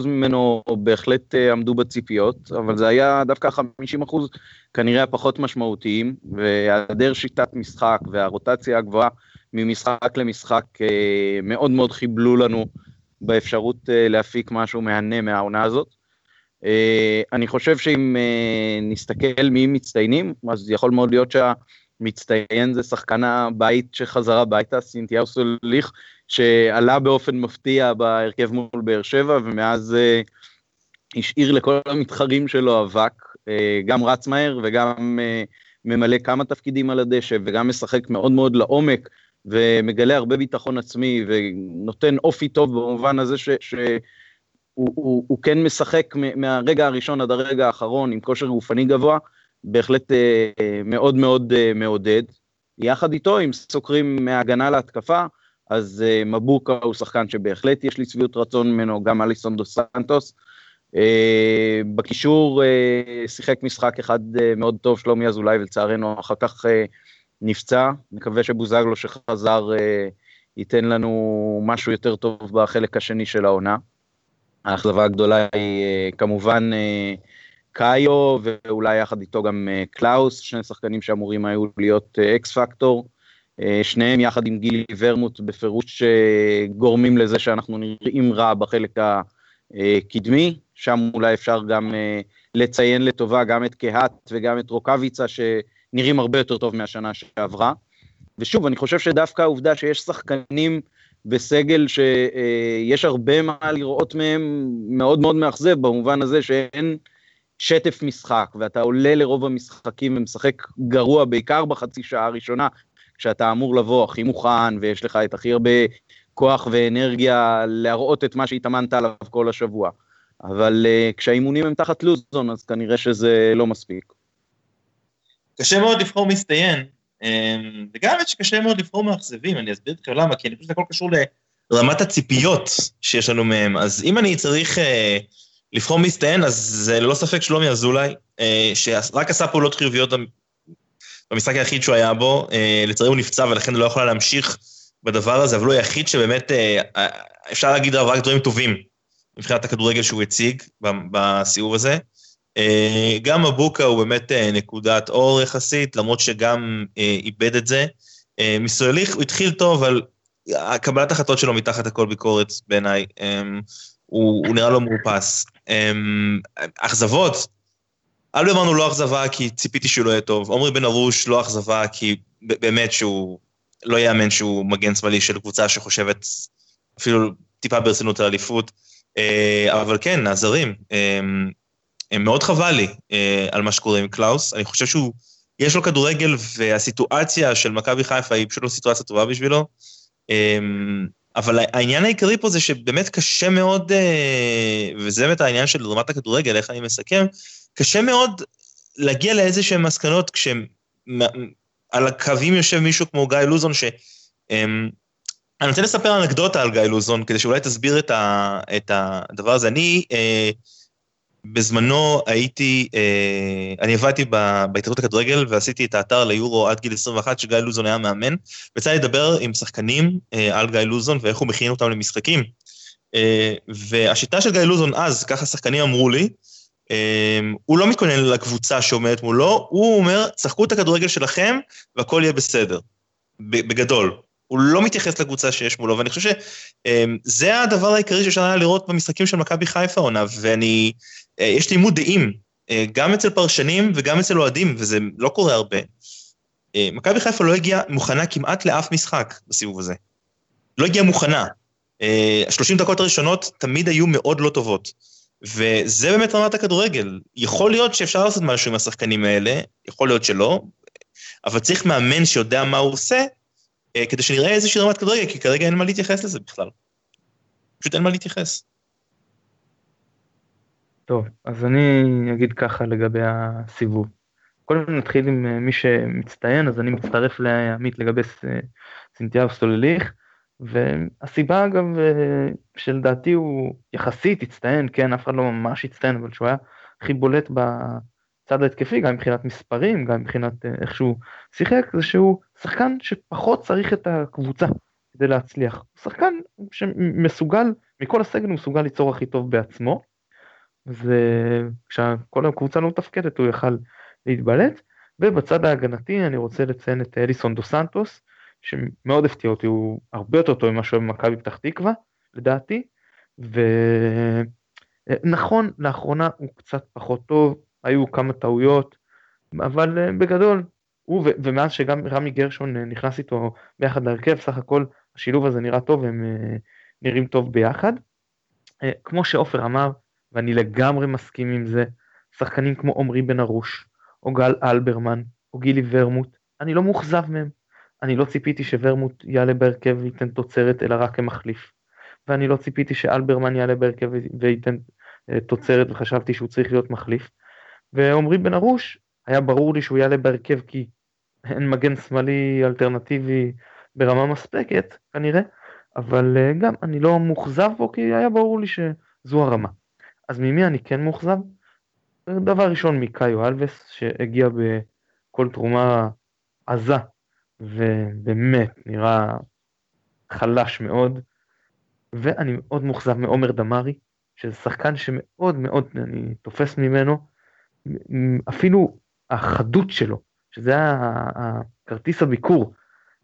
ממנו בהחלט uh, עמדו בציפיות, אבל זה היה דווקא 50% כנראה הפחות משמעותיים, והיעדר שיטת משחק והרוטציה הגבוהה ממשחק למשחק uh, מאוד מאוד חיבלו לנו באפשרות uh, להפיק משהו מהנה מהעונה הזאת. Uh, אני חושב שאם uh, נסתכל מי מצטיינים, אז יכול מאוד להיות שהמצטיין זה שחקן הבית שחזר הביתה, סינתיהו סוליך, שעלה באופן מפתיע בהרכב מול באר שבע, ומאז uh, השאיר לכל המתחרים שלו אבק, uh, גם רץ מהר וגם uh, ממלא כמה תפקידים על הדשא, וגם משחק מאוד מאוד לעומק, ומגלה הרבה ביטחון עצמי, ונותן אופי טוב במובן הזה ש... ש הוא, הוא, הוא כן משחק מהרגע הראשון עד הרגע האחרון עם כושר גופני גבוה, בהחלט אה, מאוד מאוד אה, מעודד. יחד איתו, אם סוקרים מהגנה להתקפה, אז uh, מבוקה הוא שחקן שבהחלט יש לי שביעות רצון ממנו, גם אליסון דו סנטוס. Uh, בקישור uh, שיחק משחק אחד uh, מאוד טוב שלומי אזולאי, ולצערנו אחר כך uh, נפצע. מקווה שבוזגלו שחזר uh, ייתן לנו משהו יותר טוב בחלק השני של העונה. האכזבה הגדולה היא uh, כמובן uh, קאיו, ואולי יחד איתו גם uh, קלאוס, שני שחקנים שאמורים היו להיות אקס פקטור. אה, שניהם יחד עם גילי ורמוט בפירוש אה, גורמים לזה שאנחנו נראים רע בחלק הקדמי, שם אולי אפשר גם אה, לציין לטובה גם את קהת וגם את רוקאביצה שנראים הרבה יותר טוב מהשנה שעברה. ושוב, אני חושב שדווקא העובדה שיש שחקנים בסגל שיש הרבה מה לראות מהם מאוד מאוד מאכזב, במובן הזה שאין שטף משחק, ואתה עולה לרוב המשחקים ומשחק גרוע, בעיקר בחצי שעה הראשונה, כשאתה אמור לבוא הכי מוכן ויש לך את הכי הרבה כוח ואנרגיה להראות את מה שהתאמנת עליו כל השבוע. אבל uh, כשהאימונים הם תחת לוזון, אז כנראה שזה לא מספיק. קשה מאוד לבחור מצטיין, וגם האמת שקשה מאוד לבחור מאכזבים, אני אסביר לכם למה, כי אני חושב שזה הכל קשור לרמת הציפיות שיש לנו מהם. אז אם אני צריך uh, לבחור מצטיין, אז זה ללא ספק שלומי אזולאי, uh, שרק עשה פעולות חיוביות במשחק היחיד שהוא היה בו, אה, לצערי הוא נפצע ולכן לא יכול להמשיך בדבר הזה, אבל הוא היחיד שבאמת, אה, אה, אפשר להגיד עליו רק דברים טובים מבחינת הכדורגל שהוא הציג בסיבוב הזה. גם מבוקה הוא באמת נקודת אור יחסית, למרות שגם איבד את זה. מסויליך הוא התחיל טוב, אבל קבלת החלטות שלו מתחת לכל ביקורת בעיניי, הוא, הוא נראה לו מאופס. אכזבות, אלברמן הוא לא אכזבה כי ציפיתי שהוא לא יהיה טוב, עמרי בן ארוש לא אכזבה כי באמת שהוא לא יאמן שהוא מגן שמאלי של קבוצה שחושבת אפילו טיפה ברצינות על אליפות. אה, אבל כן, הזרים, מאוד חבל לי אה, על מה שקורה עם קלאוס, אני חושב שהוא, יש לו כדורגל והסיטואציה של מכבי חיפה היא פשוט לא סיטואציה טובה בשבילו. אה, אבל העניין העיקרי פה זה שבאמת קשה מאוד, וזה באמת העניין של רמת הכדורגל, איך אני מסכם, קשה מאוד להגיע לאיזה שהן מסקנות כשעל הקווים יושב מישהו כמו גיא לוזון, ש... אמ, אני רוצה לספר אנקדוטה על גיא לוזון, כדי שאולי תסביר את, ה, את הדבר הזה. אני אה, בזמנו הייתי, אה, אני עבדתי בהתאחדות הכדורגל ועשיתי את האתר ליורו עד גיל 21, שגיא לוזון היה מאמן, ויצא לי לדבר עם שחקנים אה, על גיא לוזון ואיך הוא מכין אותם למשחקים. אה, והשיטה של גיא לוזון אז, ככה שחקנים אמרו לי, Um, הוא לא מתכונן לקבוצה שעומדת מולו, הוא אומר, צחקו את הכדורגל שלכם והכל יהיה בסדר, בגדול. הוא לא מתייחס לקבוצה שיש מולו, ואני חושב שזה um, הדבר העיקרי שאפשר היה לראות במשחקים של מכבי חיפה עונה, ואני, יש לי עימות דעים, uh, גם אצל פרשנים וגם אצל אוהדים, וזה לא קורה הרבה. Uh, מכבי חיפה לא הגיעה מוכנה כמעט לאף משחק בסיבוב הזה. לא הגיעה מוכנה. Uh, 30 דקות הראשונות תמיד היו מאוד לא טובות. וזה באמת רמת הכדורגל. יכול להיות שאפשר לעשות משהו עם השחקנים האלה, יכול להיות שלא, אבל צריך מאמן שיודע מה הוא עושה, אה, כדי שנראה איזושהי רמת כדורגל, כי כרגע אין מה להתייחס לזה בכלל. פשוט אין מה להתייחס. טוב, אז אני אגיד ככה לגבי הסיבוב. קודם נתחיל עם אה, מי שמצטיין, אז אני מצטרף לעמית לגבי סינתיאר סולליך, והסיבה אגב אה, שלדעתי הוא יחסית הצטיין, כן, אף אחד לא ממש הצטיין, אבל שהוא היה הכי בולט בצד ההתקפי, גם מבחינת מספרים, גם מבחינת אה, איך שהוא שיחק, זה שהוא שחקן שפחות צריך את הקבוצה כדי להצליח. הוא שחקן שמסוגל, מכל הסגל הוא מסוגל ליצור הכי טוב בעצמו, וכשכל הקבוצה לא מתפקדת הוא יכל להתבלט. ובצד ההגנתי אני רוצה לציין את אליסון דו סנטוס, שמאוד הפתיע אותי, הוא הרבה יותר טוב ממה שהוא במכבי פתח תקווה, לדעתי, ונכון, לאחרונה הוא קצת פחות טוב, היו כמה טעויות, אבל אה, בגדול, הוא ומאז שגם רמי גרשון אה, נכנס איתו ביחד להרכב, סך הכל השילוב הזה נראה טוב, הם אה, נראים טוב ביחד. כמו שעופר אמר, ואני לגמרי מסכים עם זה, שחקנים כמו עמרי בן ארוש, או גל אלברמן, או גילי ורמוט, אני לא מאוכזב מהם. אני לא ציפיתי שוורמוט יעלה בהרכב וייתן תוצרת אלא רק כמחליף. ואני לא ציפיתי שאלברמן יעלה בהרכב וייתן אה, תוצרת וחשבתי שהוא צריך להיות מחליף. ועמרי בן ארוש, היה ברור לי שהוא יעלה בהרכב כי אין מגן שמאלי אלטרנטיבי ברמה מספקת כנראה, אבל אה, גם אני לא מאוכזב בו כי היה ברור לי שזו הרמה. אז ממי אני כן מאוכזב? דבר ראשון מקאיו אלווס שהגיע בכל תרומה עזה ובאמת נראה חלש מאוד. ואני מאוד מאוכזב מעומר דמארי שזה שחקן שמאוד מאוד אני תופס ממנו. אפילו החדות שלו שזה הכרטיס הביקור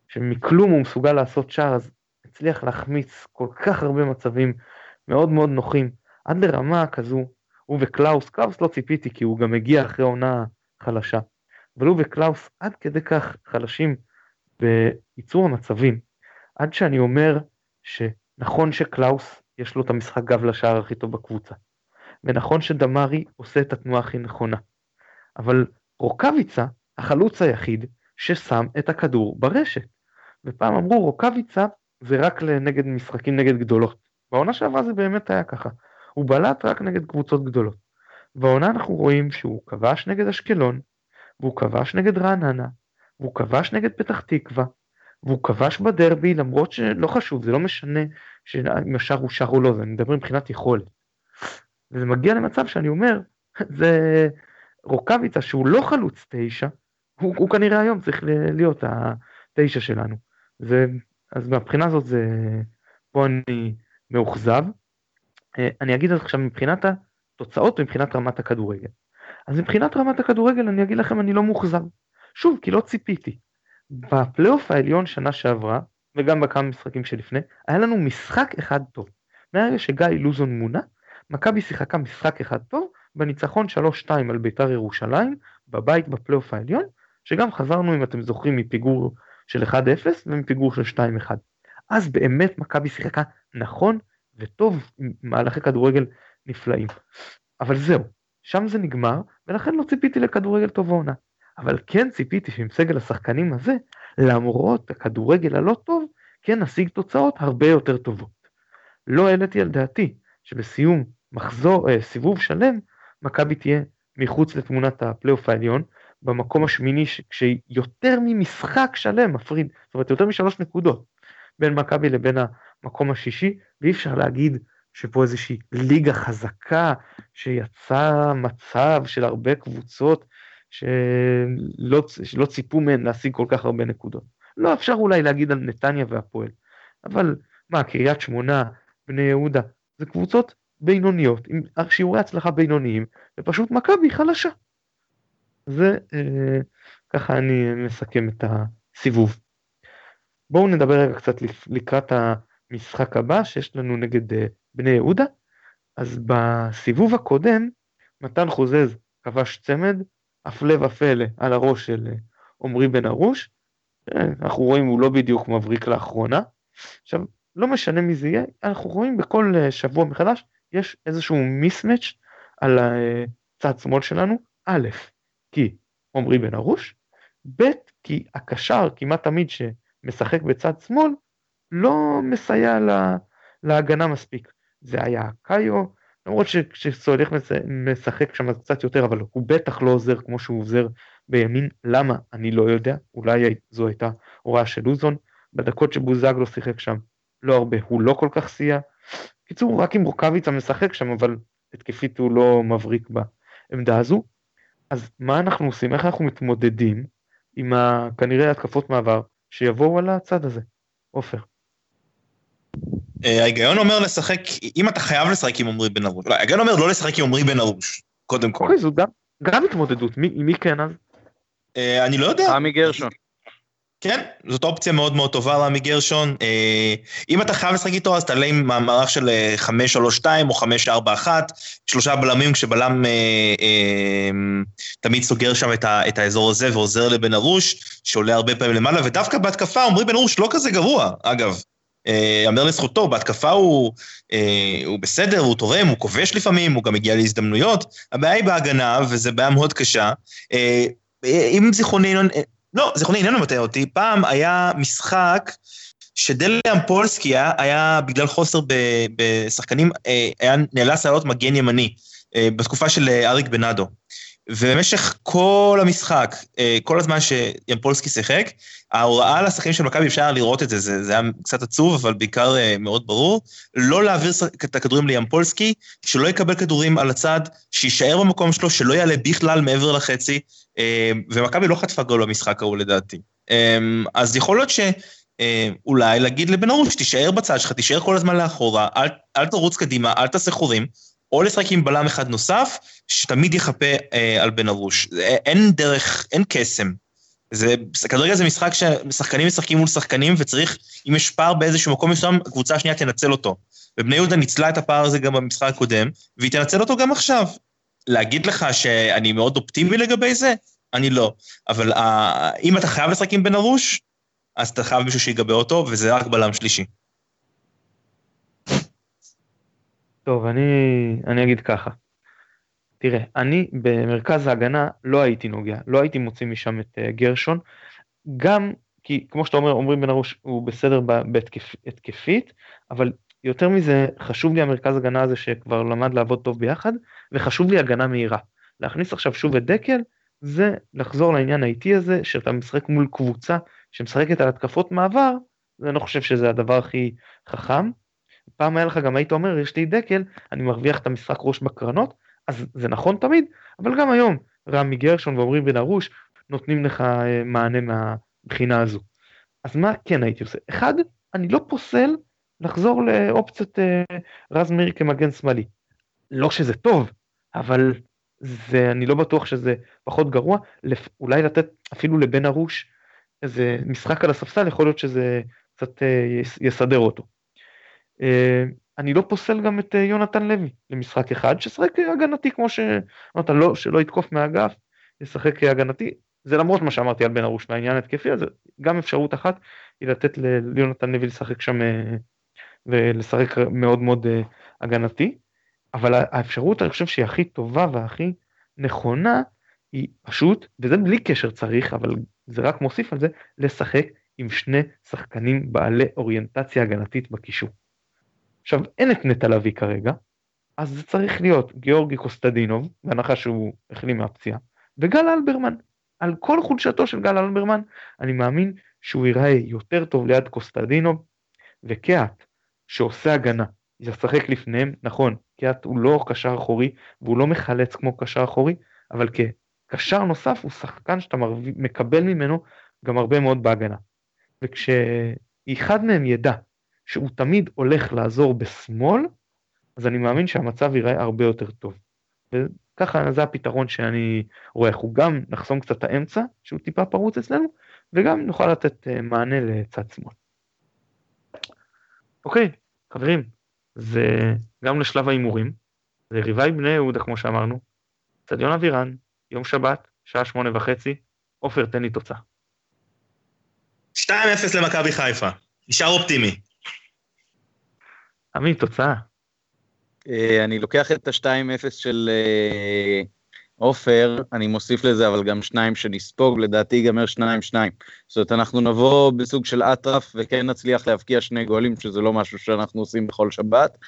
שמכלום הוא מסוגל לעשות שער אז הצליח להחמיץ כל כך הרבה מצבים מאוד מאוד נוחים עד לרמה כזו הוא וקלאוס קלאוס לא ציפיתי כי הוא גם הגיע אחרי עונה חלשה אבל הוא וקלאוס עד כדי כך חלשים בייצור המצבים, עד שאני אומר שנכון שקלאוס יש לו את המשחק גב לשער הכי טוב בקבוצה, ונכון שדמרי עושה את התנועה הכי נכונה, אבל רוקאביצה החלוץ היחיד ששם את הכדור ברשת, ופעם אמרו רוקאביצה זה רק נגד משחקים נגד גדולות, בעונה שעברה זה באמת היה ככה, הוא בלט רק נגד קבוצות גדולות, והעונה אנחנו רואים שהוא כבש נגד אשקלון, והוא כבש נגד רעננה, והוא כבש נגד פתח תקווה, והוא כבש בדרבי למרות שלא חשוב, זה לא משנה אם השאר הוא שר או לא, אני מדבר מבחינת יכולת. וזה מגיע למצב שאני אומר, זה רוקאביצה שהוא לא חלוץ תשע, הוא, הוא כנראה היום צריך להיות התשע שלנו. זה, אז מהבחינה הזאת זה, פה אני מאוכזב. אה, אני אגיד עכשיו מבחינת התוצאות ומבחינת רמת הכדורגל. אז מבחינת רמת הכדורגל אני אגיד לכם אני לא מאוכזב. שוב, כי לא ציפיתי. בפלייאוף העליון שנה שעברה, וגם בכמה משחקים שלפני, היה לנו משחק אחד טוב. מהרגע שגיא לוזון מונה, מכבי שיחקה משחק אחד טוב, בניצחון 3-2 על בית"ר ירושלים, בבית בפלייאוף העליון, שגם חזרנו, אם אתם זוכרים, מפיגור של 1-0 ומפיגור של 2-1. אז באמת מכבי שיחקה נכון וטוב עם מהלכי כדורגל נפלאים. אבל זהו, שם זה נגמר, ולכן לא ציפיתי לכדורגל טוב העונה. אבל כן ציפיתי שעם סגל השחקנים הזה, למרות הכדורגל הלא טוב, כן נשיג תוצאות הרבה יותר טובות. לא העליתי על דעתי שבסיום מחזור, אה, סיבוב שלם, מכבי תהיה מחוץ לתמונת הפלייאוף העליון, במקום השמיני כשיותר ממשחק שלם מפריד, זאת אומרת יותר משלוש נקודות בין מכבי לבין המקום השישי, ואי אפשר להגיד שפה איזושהי ליגה חזקה שיצא מצב של הרבה קבוצות שלא, שלא ציפו מהן להשיג כל כך הרבה נקודות. לא אפשר אולי להגיד על נתניה והפועל, אבל מה, קריית שמונה, בני יהודה, זה קבוצות בינוניות, עם שיעורי הצלחה בינוניים, ופשוט מכבי חלשה. זה, אה, ככה אני מסכם את הסיבוב. בואו נדבר רגע קצת לקראת המשחק הבא שיש לנו נגד אה, בני יהודה. אז בסיבוב הקודם, מתן חוזז כבש צמד, הפלא ופלא על הראש של אה, עמרי בן ארוש. אה, אנחנו רואים הוא לא בדיוק מבריק לאחרונה. עכשיו לא משנה מי זה יהיה אנחנו רואים בכל שבוע מחדש יש איזשהו מיסמץ' על הצד שמאל שלנו א' כי עמרי בן ארוש ב' כי הקשר כמעט תמיד משחק בצד שמאל, לא מסייע לה, להגנה מספיק. זה היה קאיו, למרות שכשסולח משחק שם קצת יותר, אבל הוא בטח לא עוזר כמו שהוא עוזר בימין. למה? אני לא יודע, אולי זו הייתה הוראה של לוזון. בדקות שבוזגלו שיחק שם, לא הרבה, הוא לא כל כך סייע. קיצור, רק עם רוקאביצה משחק שם, אבל התקפית הוא לא מבריק בעמדה הזו. אז מה אנחנו עושים? איך אנחנו מתמודדים עם כנראה התקפות מעבר שיבואו על הצד הזה? עופר. אה, ההיגיון אומר לשחק, אם אתה חייב לשחק עם עמרי בן ארוש, לא, ההיגיון אומר לא לשחק עם עמרי בן ארוש, קודם כל. אוקיי, זו גם, גם התמודדות, מי, מי כן אז? אה, אני לא יודע. עמי גרשון. כן, זאת אופציה מאוד מאוד טובה לעמי גרשון. אה, אם אתה חייב לשחק איתו, אז תעלה עם מערך של 5-3-2 או 5-4-1, שלושה בלמים, כשבלם אה, אה, תמיד סוגר שם את, ה, את האזור הזה ועוזר לבן ארוש, שעולה הרבה פעמים למעלה, ודווקא בהתקפה עמרי בן ארוש לא כזה גרוע, אגב. יאמר אה, לזכותו, בהתקפה הוא, אה, הוא בסדר, הוא תורם, הוא כובש לפעמים, הוא גם מגיע להזדמנויות. הבעיה היא בהגנה, וזו בעיה מאוד קשה. אה, אם זיכרוני, לא, זיכרוני איננו מטעה אותי, פעם היה משחק שדליאם פולסקי היה, היה בגלל חוסר בשחקנים, היה נאלץ לעלות מגן ימני, בתקופה של אריק בנאדו. ובמשך כל המשחק, אה, כל הזמן שימפולסקי שיחק, ההוראה לשחקנים של מכבי, אפשר לראות את זה, זה, זה היה קצת עצוב, אבל בעיקר אה, מאוד ברור, לא להעביר את הכדורים לימפולסקי, שלא יקבל כדורים על הצד, שיישאר במקום שלו, שלא יעלה בכלל מעבר לחצי, אה, ומכבי לא חטפה גול במשחק ההוא לדעתי. אז יכול להיות ש... אולי להגיד לבן ארוש, תישאר בצד שלך, תישאר כל הזמן לאחורה, אל, אל תרוץ קדימה, אל תעשה חורים, או לשחק עם בלם אחד נוסף, שתמיד יחפה אה, על בן ארוש. אין דרך, אין קסם. זה, כרגע זה משחק ששחקנים משחקים מול שחקנים, וצריך, אם יש פער באיזשהו מקום מסוים, הקבוצה השנייה תנצל אותו. ובני יהודה ניצלה את הפער הזה גם במשחק הקודם, והיא תנצל אותו גם עכשיו. להגיד לך שאני מאוד אופטימי לגבי זה? אני לא. אבל uh, אם אתה חייב לשחק עם בן ארוש, אז אתה חייב מישהו שיגבה אותו, וזה רק בלם שלישי. טוב, אני, אני אגיד ככה. תראה, אני במרכז ההגנה לא הייתי נוגע, לא הייתי מוציא משם את uh, גרשון, גם כי כמו שאתה אומר, עמרי בן ארוש הוא בסדר בהתקפית, אבל יותר מזה, חשוב לי המרכז הגנה הזה שכבר למד לעבוד טוב ביחד, וחשוב לי הגנה מהירה. להכניס עכשיו שוב את דקל, זה לחזור לעניין האיטי הזה, שאתה משחק מול קבוצה שמשחקת על התקפות מעבר, אני לא חושב שזה הדבר הכי חכם. פעם היה לך גם היית אומר יש לי דקל אני מרוויח את המשחק ראש בקרנות אז זה נכון תמיד אבל גם היום רמי גרשון ועמרי בן ארוש נותנים לך אה, מענה מהבחינה הזו. אז מה כן הייתי עושה? אחד אני לא פוסל לחזור לאופציית אה, רז מאיר כמגן שמאלי. לא שזה טוב אבל זה אני לא בטוח שזה פחות גרוע אולי לתת אפילו לבן ארוש איזה משחק על הספסל יכול להיות שזה קצת אה, יסדר אותו. אה, אני לא פוסל גם את אה, יונתן לוי למשחק אחד, ששחק הגנתי כמו שאמרת, לא, שלא יתקוף מהאגף, ישחק הגנתי, זה למרות מה שאמרתי על בן ארוש מהעניין התקפי, אז גם אפשרות אחת היא לתת ליונתן לוי לשחק שם אה, ולשחק מאוד מאוד הגנתי, אבל האפשרות אני חושב שהיא הכי טובה והכי נכונה היא פשוט, וזה בלי קשר צריך, אבל זה רק מוסיף על זה, לשחק עם שני שחקנים בעלי אוריינטציה הגנתית בקישור. עכשיו אין את נטע לביא כרגע, אז זה צריך להיות גיאורגי קוסטדינוב, בהנחה שהוא החלים מהפציעה, וגל אלברמן. על כל חולשתו של גל אלברמן, אני מאמין שהוא ייראה יותר טוב ליד קוסטדינוב, וקהת, שעושה הגנה, ישחק לפניהם, נכון, קהת הוא לא קשר אחורי, והוא לא מחלץ כמו קשר אחורי, אבל כקשר נוסף הוא שחקן שאתה מקבל ממנו גם הרבה מאוד בהגנה. וכשאחד מהם ידע שהוא תמיד הולך לעזור בשמאל, אז אני מאמין שהמצב ייראה הרבה יותר טוב. וככה זה הפתרון שאני רואה, אנחנו גם נחסום קצת את האמצע, שהוא טיפה פרוץ אצלנו, וגם נוכל לתת אה, מענה לצד שמאל. אוקיי, חברים, זה גם לשלב ההימורים, זה ריבי בני יהודה כמו שאמרנו, צדיון אבירן, יום שבת, שעה שמונה וחצי, עופר תן לי תוצאה. 2-0 למכבי חיפה, נשאר אופטימי. עמי, תוצאה. אה, אני לוקח את ה-2-0 של אה, עופר, אני מוסיף לזה אבל גם שניים שנספוג, לדעתי ייגמר שניים שניים. זאת אומרת, אנחנו נבוא בסוג של אטרף וכן נצליח להבקיע שני גולים, שזה לא משהו שאנחנו עושים בכל שבת,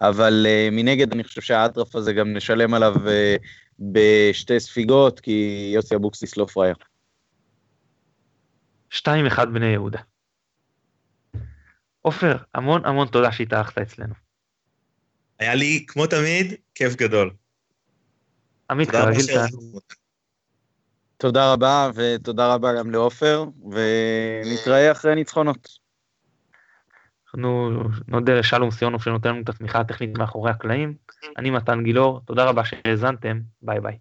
אבל uh, מנגד אני חושב שהאטרף הזה גם נשלם עליו uh, בשתי ספיגות, כי יוסי אבוקסיס לא פראייר. 2-1 בני יהודה. עופר, המון המון תודה שהתארחת אצלנו. היה לי, כמו תמיד, כיף גדול. עמית, כרגיל תודה רבה, ותודה רבה גם לעופר, ונתראה אחרי ניצחונות. אנחנו נודה לשלום סיונוב שנותן לנו את התמיכה הטכנית מאחורי הקלעים. אני מתן גילאור, תודה רבה שהאזנתם, ביי ביי.